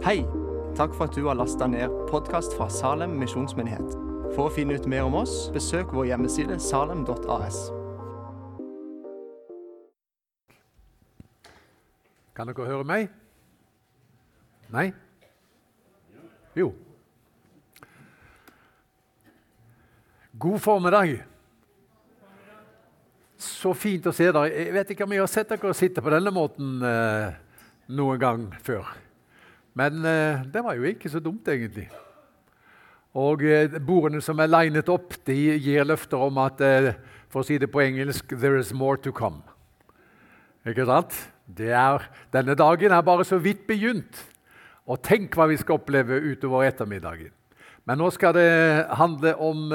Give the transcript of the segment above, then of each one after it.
Hei! Takk for at du har lasta ned podkast fra Salem misjonsmyndighet. For å finne ut mer om oss, besøk vår hjemmeside salem.as. Kan dere høre meg? Nei? Jo. God formiddag. Så fint å se dere. Jeg vet ikke om jeg har sett dere sitte på denne måten eh, noen gang før. Men eh, det var jo ikke så dumt, egentlig. Og eh, Bordene som er linet opp, de gir løfter om at eh, for å si det på engelsk There is more to come. Ikke sant? Er, denne dagen er bare så vidt begynt. Og tenk hva vi skal oppleve utover ettermiddagen. Men nå skal det handle om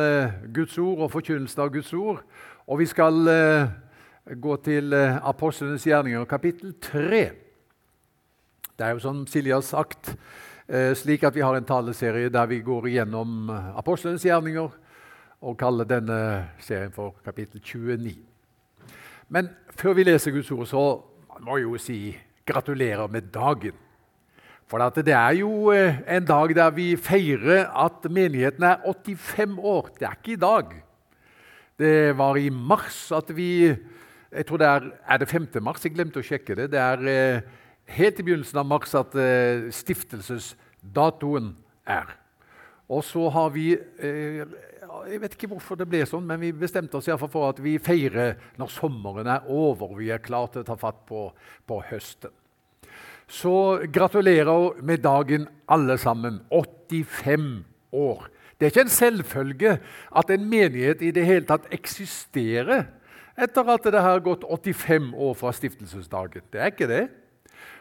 Guds ord og forkynnelsen av Guds ord. Og vi skal gå til Apostlenes gjerninger, kapittel 3. Det er jo som Silje har sagt, eh, slik at vi har en taleserie der vi går igjennom eh, apostlenes gjerninger og kaller denne serien for kapittel 29. Men før vi leser Guds ord, så må jeg jo si gratulerer med dagen. For det er jo eh, en dag der vi feirer at menigheten er 85 år. Det er ikke i dag. Det var i mars at vi jeg tror det er, er det 5. mars? Jeg glemte å sjekke det. Det er helt i begynnelsen av mars at eh, stiftelsesdatoen er. Og så har vi eh, Jeg vet ikke hvorfor det ble sånn, men vi bestemte oss i for at vi feirer når sommeren er over og vi er klare til å ta fatt på, på høsten. Så gratulerer med dagen, alle sammen. 85 år. Det er ikke en selvfølge at en menighet i det hele tatt eksisterer etter at det har gått 85 år fra stiftelsesdagen. Det er ikke det.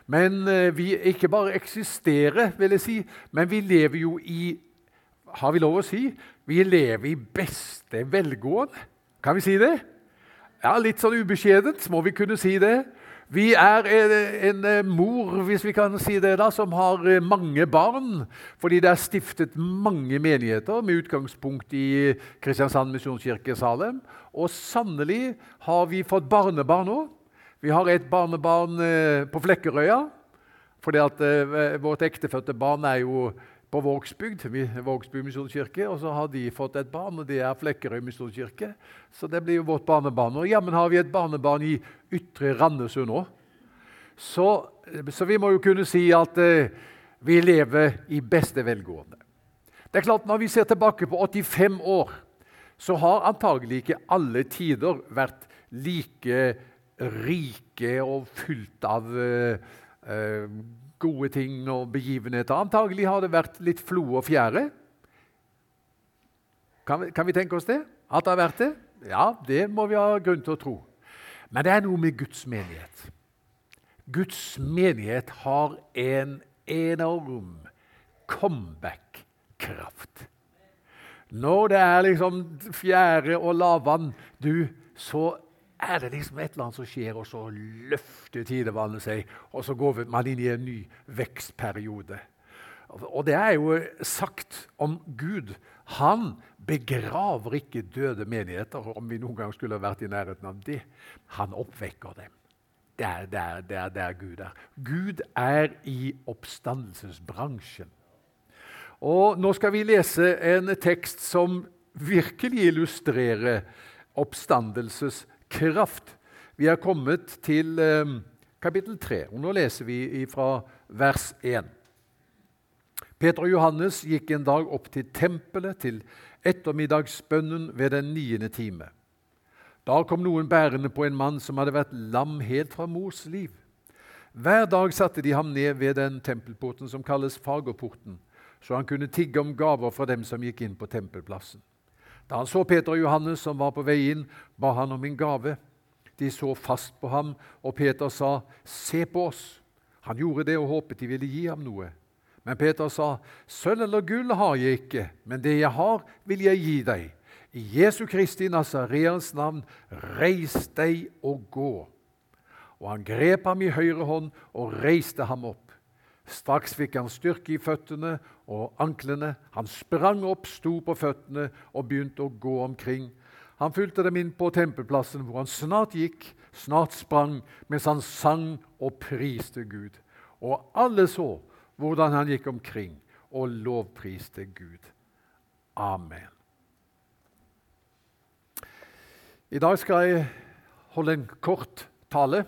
Men eh, vi ikke bare eksisterer, vil jeg si, men vi lever jo i Har vi lov å si? Vi lever i beste velgående. Kan vi si det? Ja, Litt sånn ubeskjedent må vi kunne si det. Vi er en, en, eh, mor hvis vi kan si det da, som har eh, mange barn. Fordi det er stiftet mange menigheter med utgangspunkt i Kristiansand misjonskirke Salem. Og sannelig har vi fått barnebarn òg. Vi har et barnebarn eh, på Flekkerøya. fordi at eh, Vårt ektefødte barn er jo på Vågsbygd, Vågsbygd misjonskirke. Og så har de fått et barn, og det er Flekkerøy misjonskirke. Så det blir jo vårt barnebarn. Og jammen har vi et barnebarn i Ytre Randesund òg. Så, så, vi må jo kunne si at eh, vi lever i beste velgående. Det er klart Når vi ser tilbake på 85 år, så har antagelig ikke alle tider vært like rike og fylt av uh, uh, gode ting og begivenheter. Antagelig har det vært litt flo og fjære. Kan, kan, vi tenke oss det? At det har vært det? Ja, det må vi ha grunn til å tro. Men det er noe med Guds menighet. Guds menighet har en enorm comeback-kraft. Når det er liksom fjære og lavvann, du, så er det liksom et eller annet som skjer, og så løfter tidevannet seg, og så går man inn i en ny vekstperiode. Og det er jo sagt om Gud. Han begraver ikke døde menigheter, om vi noen gang skulle vært i nærheten av det. Han oppvekker dem. Det er der, der, der Gud er. Gud er i oppstandelsesbransjen. Og Nå skal vi lese en tekst som virkelig illustrerer oppstandelsesbransjen kraft. Vi er kommet til eh, kapittel 3, og nå leser vi fra vers 1. Peter og Johannes gikk en dag opp til tempelet til ettermiddagsbønnen ved den niende time. Da kom noen bærende på en mann som hadde vært lam helt fra mors liv. Hver dag satte de ham ned ved den tempelporten som kalles Fagerporten, så han kunne tigge om gaver fra dem som gikk inn på tempelplassen. Da han så Peter og Johannes som var på vei inn, ba han om en gave. De så fast på ham, og Peter sa, 'Se på oss.' Han gjorde det og håpet de ville gi ham noe. Men Peter sa, 'Sølv eller gull har jeg ikke, men det jeg har, vil jeg gi deg.' I Jesu Kristi Nasareans navn, reis deg og gå. Og han grep ham i høyre hånd og reiste ham opp. Straks fikk han styrke i føttene og anklene. Han sprang opp, sto på føttene og begynte å gå omkring. Han fulgte dem inn på tempelplassen, hvor han snart gikk, snart sprang, mens han sang og priste Gud. Og alle så hvordan han gikk omkring og lovpriste Gud. Amen. I dag skal jeg holde en kort tale.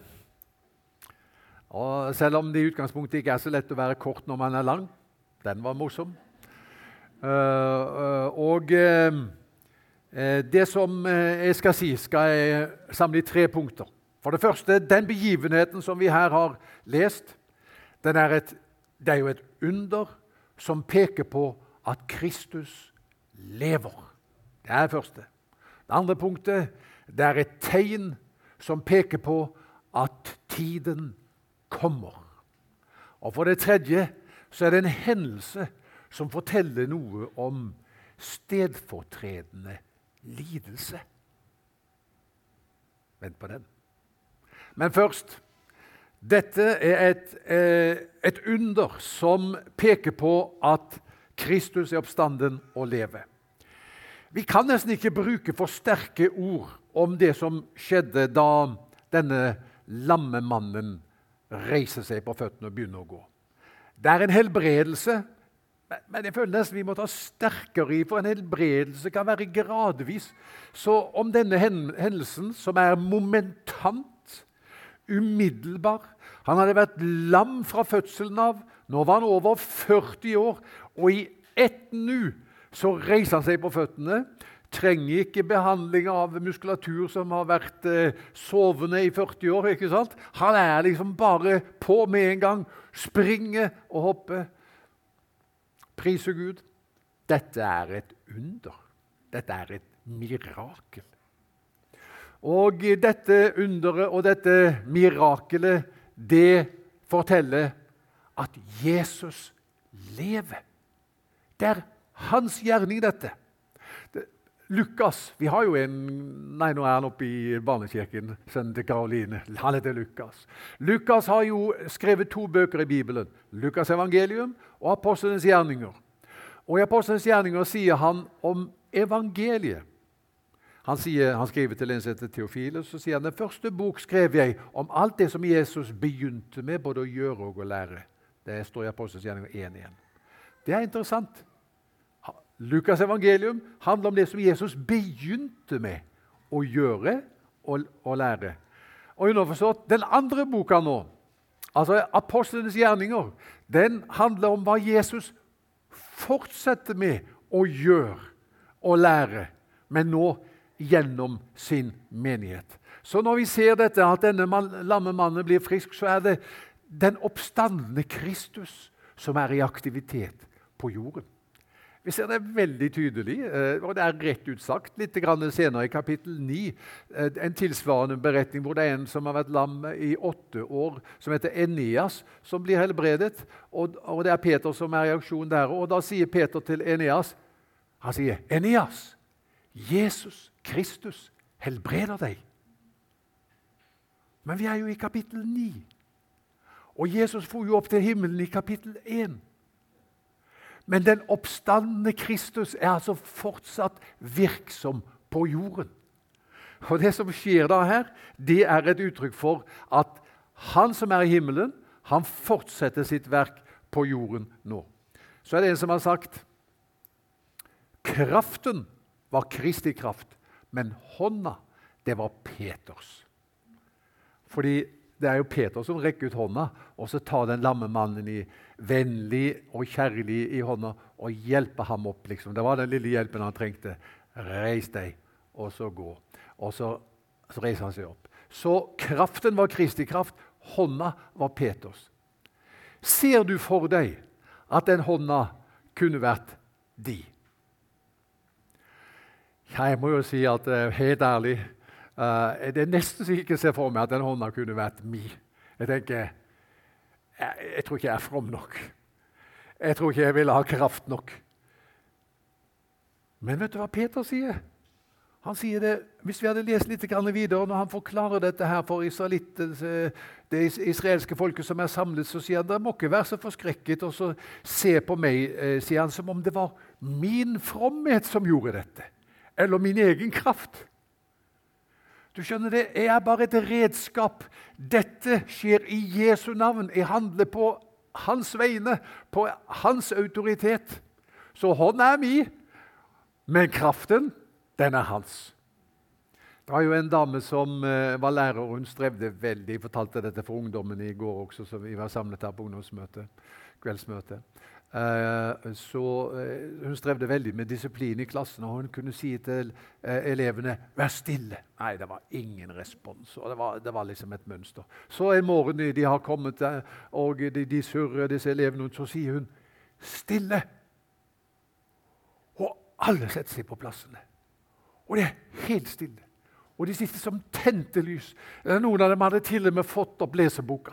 Og selv om det i utgangspunktet ikke er så lett å være kort når man er lang. Den var morsom. Uh, uh, og uh, det som jeg skal si, skal jeg samle i tre punkter. For det første, den begivenheten som vi her har lest, er et, det er jo et under som peker på at Kristus lever. Det er det første. Det andre punktet det er et tegn som peker på at tiden kommer. Og for det tredje så er det en hendelse som forteller noe om stedfortredende lidelse. Vent på den. Men først Dette er et, eh, et under som peker på at Kristus er oppstanden og lever. Vi kan nesten ikke bruke for sterke ord om det som skjedde da denne lamme mannen reiser seg på føttene og begynne å gå. Det er en helbredelse, men jeg føler nesten vi må ta sterkere i, for en helbredelse kan være gradvis. Så om denne hendelsen, som er momentant, umiddelbar Han hadde vært lam fra fødselen av. Nå var han over 40 år, og i ett nu så reiser han seg på føttene. Trenger ikke behandling av muskulatur som har vært eh, sovende i 40 år. ikke sant? Han er liksom bare på med en gang. Springer og hopper. Priser Gud. Dette er et under. Dette er et mirakel. Og dette underet og dette mirakelet, det forteller at Jesus lever. Det er hans gjerning, dette. Lukas Vi har jo en Nei, nå er han oppe i barnekirken. Sønnen til Karoline. Han heter Lukas. Lukas har jo skrevet to bøker i Bibelen. Lukas' evangelium og Apostelens gjerninger. Og I Apostelens gjerninger sier han om evangeliet. Han, sier, han skriver til en som heter og så sier han den første bok skrev jeg om alt det som Jesus begynte med både å gjøre og å lære. Det står i Apostelens gjerninger 1.1. Det er interessant. Lukas' evangelium handler om det som Jesus begynte med å gjøre og, og lære. Og underforstått, Den andre boka nå, altså Apostlenes gjerninger, den handler om hva Jesus fortsetter med å gjøre og lære, men nå gjennom sin menighet. Så når vi ser dette, at denne lamme mannen blir frisk, så er det den oppstandende Kristus som er i aktivitet på jorden. Vi ser det veldig tydelig, eh, og det er rett ut sagt litt senere i kapittel 9. Eh, en tilsvarende beretning hvor det er en som har vært lam i åtte år, som heter Eneas, som blir helbredet. Og, det er Peter som er i aksjon der. Og da sier Peter til Eneas Han sier, 'Eneas, Jesus Kristus helbreder deg.' Men vi er jo i kapittel 9. Og Jesus for jo opp til himmelen i kapittel 1. Men den oppstandende Kristus er altså fortsatt virksom på jorden. Og Det som skjer da her, det er et uttrykk for at han som er i himmelen, han fortsetter sitt verk på jorden nå. Så er det en som har sagt kraften var Kristi kraft, men hånda, det var Peters. Fordi det er jo Peter som rekker ut hånda og så tar den lamme mannen i vennlig og kjærlig i hånda og hjelper ham opp. Liksom. Det var den lille hjelpen han trengte. Reis deg, og så gå. Og så, så reiser han seg opp. Så kraften var Kristi kraft, hånda var Peters. Ser du for deg at den hånda kunne vært di? Jeg må jo si at uh, helt ærlig uh, Det er nesten så jeg ikke ser for meg at den hånda kunne vært mi. Jeg tenker jeg, jeg tror ikke jeg er from nok. Jeg tror ikke jeg ville ha kraft nok. Men vet du hva Peter sier? Han sier det, Hvis vi hadde lest litt videre, når han forklarer dette her for det israelske folket som er samlet, så sier han dere må ikke være så forskrekket og så se på meg eh, sier han, som om det var min fromhet som gjorde dette, eller min egen kraft. Du skjønner det, Jeg er bare et redskap. Dette skjer i Jesu navn. Jeg handler på hans vegne, på hans autoritet. Så hånden er mi, men kraften, den er hans. Det var jo en dame som uh, var lærer, og hun strevde veldig. Jeg fortalte dette for ungdommen i går også, så vi var samlet her på ungdomsmøte, kveldsmøte. Uh, så uh, Hun strevde veldig med disiplin i klassen, og hun kunne si til elevene 'vær stille'. Nei, det var ingen respons. og Det var, det var liksom et mønster. Så en morgen de har kommet, og de, de surrer, disse elevene, så sier hun 'stille'. Og alle setter seg på plassene. Og det er helt stille. Og de sitter som tente lys. Noen av dem hadde til og med fått opp leseboka.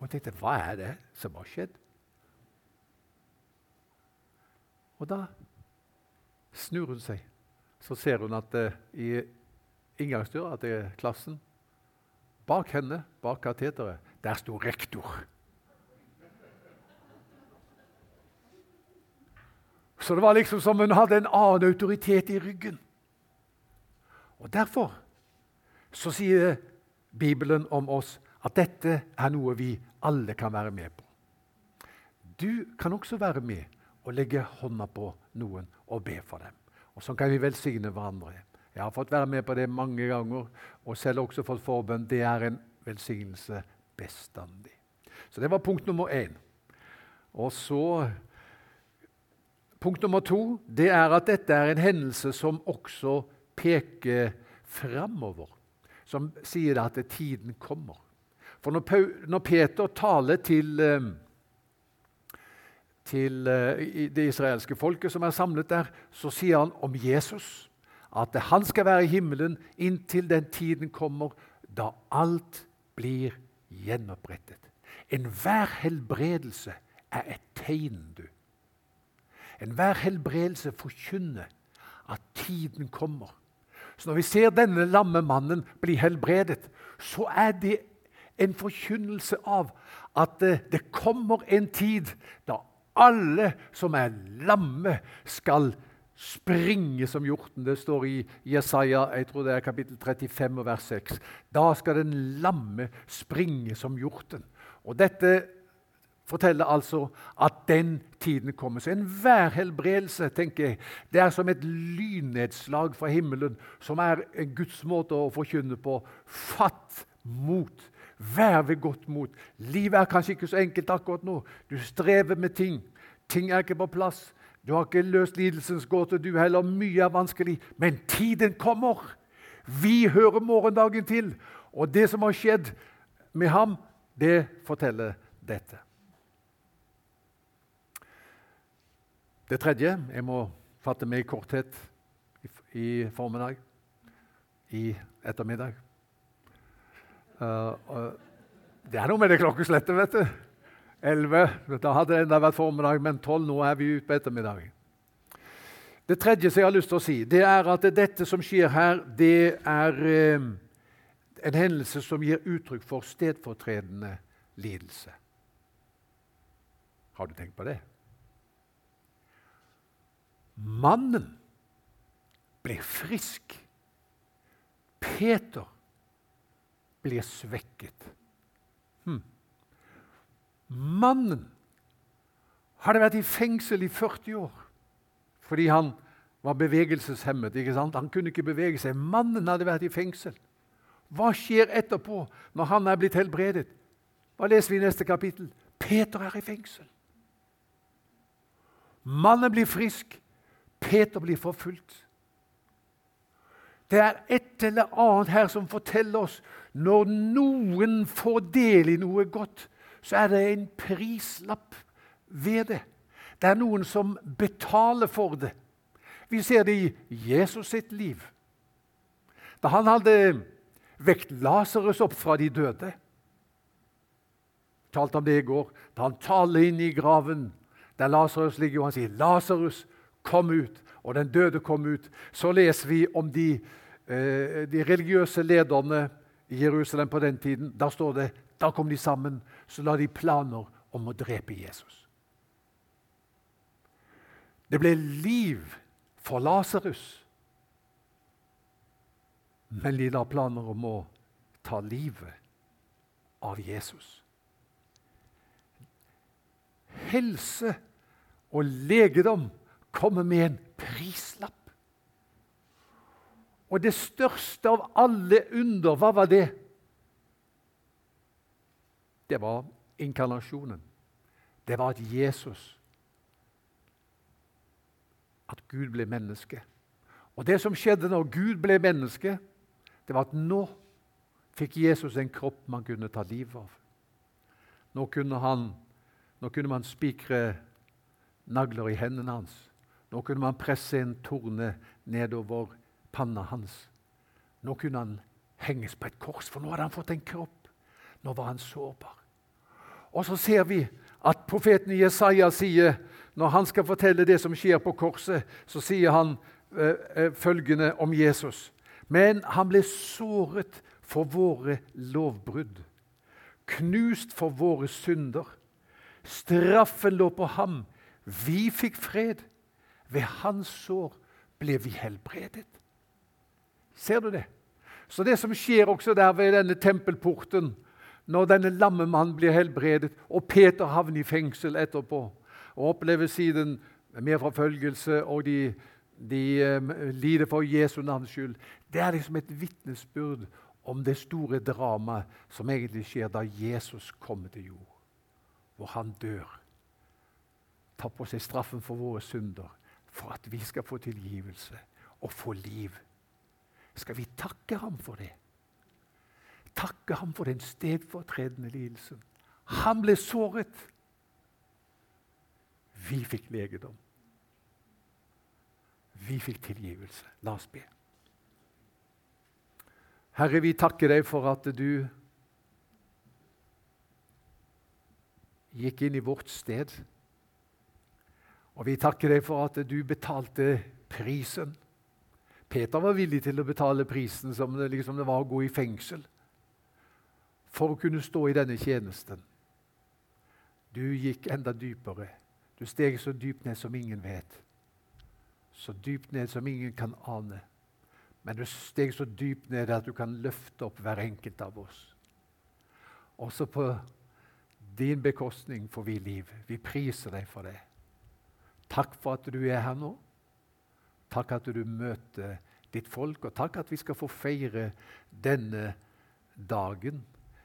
Jeg tenkte hva er det som har skjedd? Og da snur hun seg. Så ser hun at uh, i inngangsdøra til klassen, bak henne, bak kateteret, der sto rektor. Så det var liksom som hun hadde en annen autoritet i ryggen. Og Derfor så sier Bibelen om oss at dette er noe vi alle kan være med på. Du kan også være med og legge hånda på noen og be for dem. Og Sånn kan vi velsigne hverandre. Jeg har fått være med på det mange ganger, og selv også fått forbønn. Det er en velsignelse bestandig. Så det var punkt nummer én. Og så Punkt nummer to det er at dette er en hendelse som også peker framover, som sier at tiden kommer. For når, Peter taler til, eh, til eh, det israelske folket som er samlet der, så sier han om Jesus at han skal være i himmelen inntil den tiden kommer da alt blir gjenopprettet. Enhver helbredelse er et tegn, du. Enhver helbredelse forkynner at tiden kommer. Så når vi ser denne lamme mannen bli helbredet, så er det en forkynnelse av at det, det kommer en tid da alle som er lamme, skal springe som hjorten. Det står i Jesaja jeg tror det er kapittel 35 og vers 6. Da skal den lamme springe som hjorten. Og Dette forteller altså at den tiden kommer. Så enhver helbredelse tenker jeg, det er som et lynnedslag fra himmelen, som er en Guds måte å forkynne på. Fatt mot. Vær ved godt mot. Livet er kanskje ikke så enkelt akkurat nå. Du strever med ting. Ting er ikke på plass. Du har ikke løst lidelsens gåte, du heller. Mye er vanskelig. Men tiden kommer. Vi hører morgendagen til. Og det som har skjedd med ham, det forteller dette. Det tredje Jeg må fatte meg i korthet i, formiddag. I ettermiddag. Uh, det er noe med det klokkeslettet, vet du. 11. Da hadde det enda vært formiddag, men 12. Nå er vi ute på ettermiddagen. Det tredje som jeg har lyst til å si, det er at dette som skjer her, det er uh, en hendelse som gir uttrykk for stedfortredende lidelse. Har du tenkt på det? Mannen ble frisk. Peter ble svekket. Hmm. Mannen hadde vært i fengsel i 40 år fordi han var bevegelseshemmet. ikke sant? Han kunne ikke bevege seg. Mannen hadde vært i fengsel. Hva skjer etterpå, når han er blitt helbredet? Hva leser vi i neste kapittel? Peter er i fengsel. Mannen blir frisk. Peter blir forfulgt. Det er et eller annet her som forteller oss når noen får del i noe godt, så er det en prislapp ved det. Det er noen som betaler for det. Vi ser det i Jesus sitt liv. Da han hadde vekt Lasarus opp fra de døde talte om det i går. Da han taler inn i graven der Lasarus ligger, og han sier, 'Lasarus, kom ut', og den døde kom ut, så leser vi om de, eh, de religiøse lederne i Jerusalem på den tiden. Da står det da kom de sammen, så la de planer om å drepe Jesus. Det ble liv for Lasarus, men de la planer om å ta livet av Jesus. helse og legedom kommer med en prislapp. Og det største av alle under, hva var det? Det var inkarnasjonen. Det var at Jesus At Gud ble menneske. Og det som skjedde når Gud ble menneske, det var at nå fikk Jesus en kropp man kunne ta livet av. Nå kunne, han, nå kunne man spikre nagler i hendene hans. Nå kunne man presse en torne nedover panna hans. Nå kunne han henges på et kors, for nå hadde han fått en kropp. Nå var han sårbar. Og så ser vi at profeten Jesaja sier, når han skal fortelle det som skjer på korset, så sier han øh, øh, følgende om Jesus. Men han ble såret for våre lovbrudd, knust for våre synder. Straffen lå på ham. Vi fikk fred. Ved hans sår ble vi helbredet. Ser du det? Så det som skjer også der ved denne tempelporten, når denne lamme mannen blir helbredet, og Peter havner i fengsel etterpå og opplever siden mer forfølgelse, og de, de um, lider for Jesu navns skyld Det er liksom et vitnesbyrd om det store dramaet som egentlig skjer da Jesus kommer til jord, hvor han dør. Tar på seg straffen for våre synder for at vi skal få tilgivelse og få liv. Skal vi takke ham for det? Takke ham for den stedfortredende lidelsen. Han ble såret. Vi fikk legedom. Vi fikk tilgivelse. La oss be. Herre, vi takker deg for at du gikk inn i vårt sted. Og vi takker deg for at du betalte prisen. Peter var villig til å betale prisen som det, liksom det var å gå i fengsel for å kunne stå i denne tjenesten. Du gikk enda dypere. Du steg så dypt ned som ingen vet. Så dypt ned som ingen kan ane. Men du steg så dypt ned at du kan løfte opp hver enkelt av oss. Også på din bekostning får vi liv. Vi priser deg for det. Takk for at du er her nå. Takk at du møter ditt folk, og takk at vi skal få feire denne dagen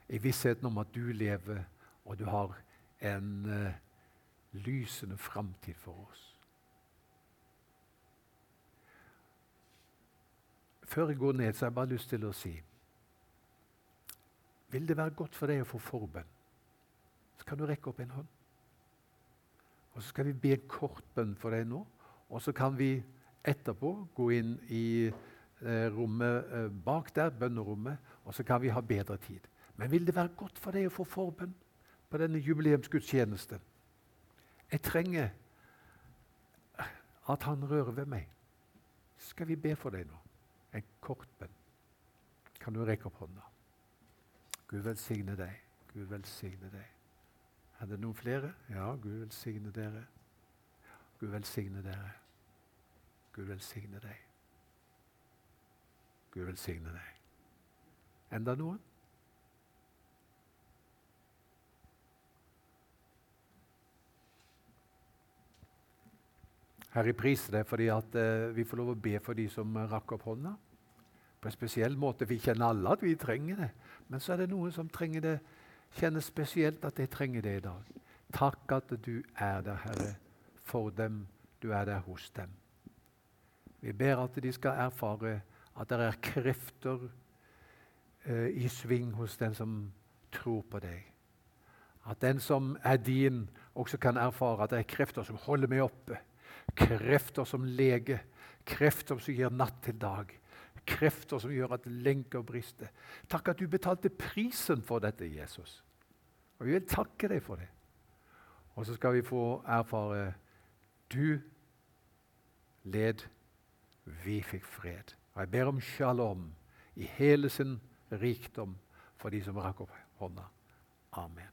i vissheten om at du lever, og du har en uh, lysende framtid for oss. Før jeg går ned, så har jeg bare lyst til å si Vil det være godt for deg å få forbønn, så kan du rekke opp en hånd. Og Så skal vi be en kort bønn for deg nå, og så kan vi etterpå gå inn i eh, rommet eh, bak der, bønnerommet, og så kan vi ha bedre tid. Men vil det være godt for deg å få forbønn på denne jubileumsgudstjenesten? Jeg trenger at han rører ved meg. Skal vi be for deg nå? En kort bønn. Kan du rekke opp hånda? Gud velsigne deg. Gud velsigne deg. Er det noen flere? Ja, Gud velsigne dere. Gud velsigne dere. Gud velsigne deg. Gud velsigne deg. Enda noen? Herre, jeg priser deg fordi at uh, vi får lov å be for de som rakk opp hånda. På en spesiell måte. Vi kjenner alle at vi trenger det. Men så er det noen som trenger det kjenner spesielt at jeg trenger det i dag. Takk at du er der, Herre, for dem. Du er der hos dem. Vi ber at de skal erfare at det er krefter eh, i sving hos den som tror på deg. At den som er din, også kan erfare at det er krefter som holder meg oppe. Krefter som leger, krefter som gir natt til dag. Krefter som gjør at lenker brister. Takk at du betalte prisen for dette, Jesus. Og Vi vil takke deg for det. Og så skal vi få erfare du led, vi fikk fred. Og Jeg ber om shalom i hele sin rikdom for de som rakk opp hånda. Amen.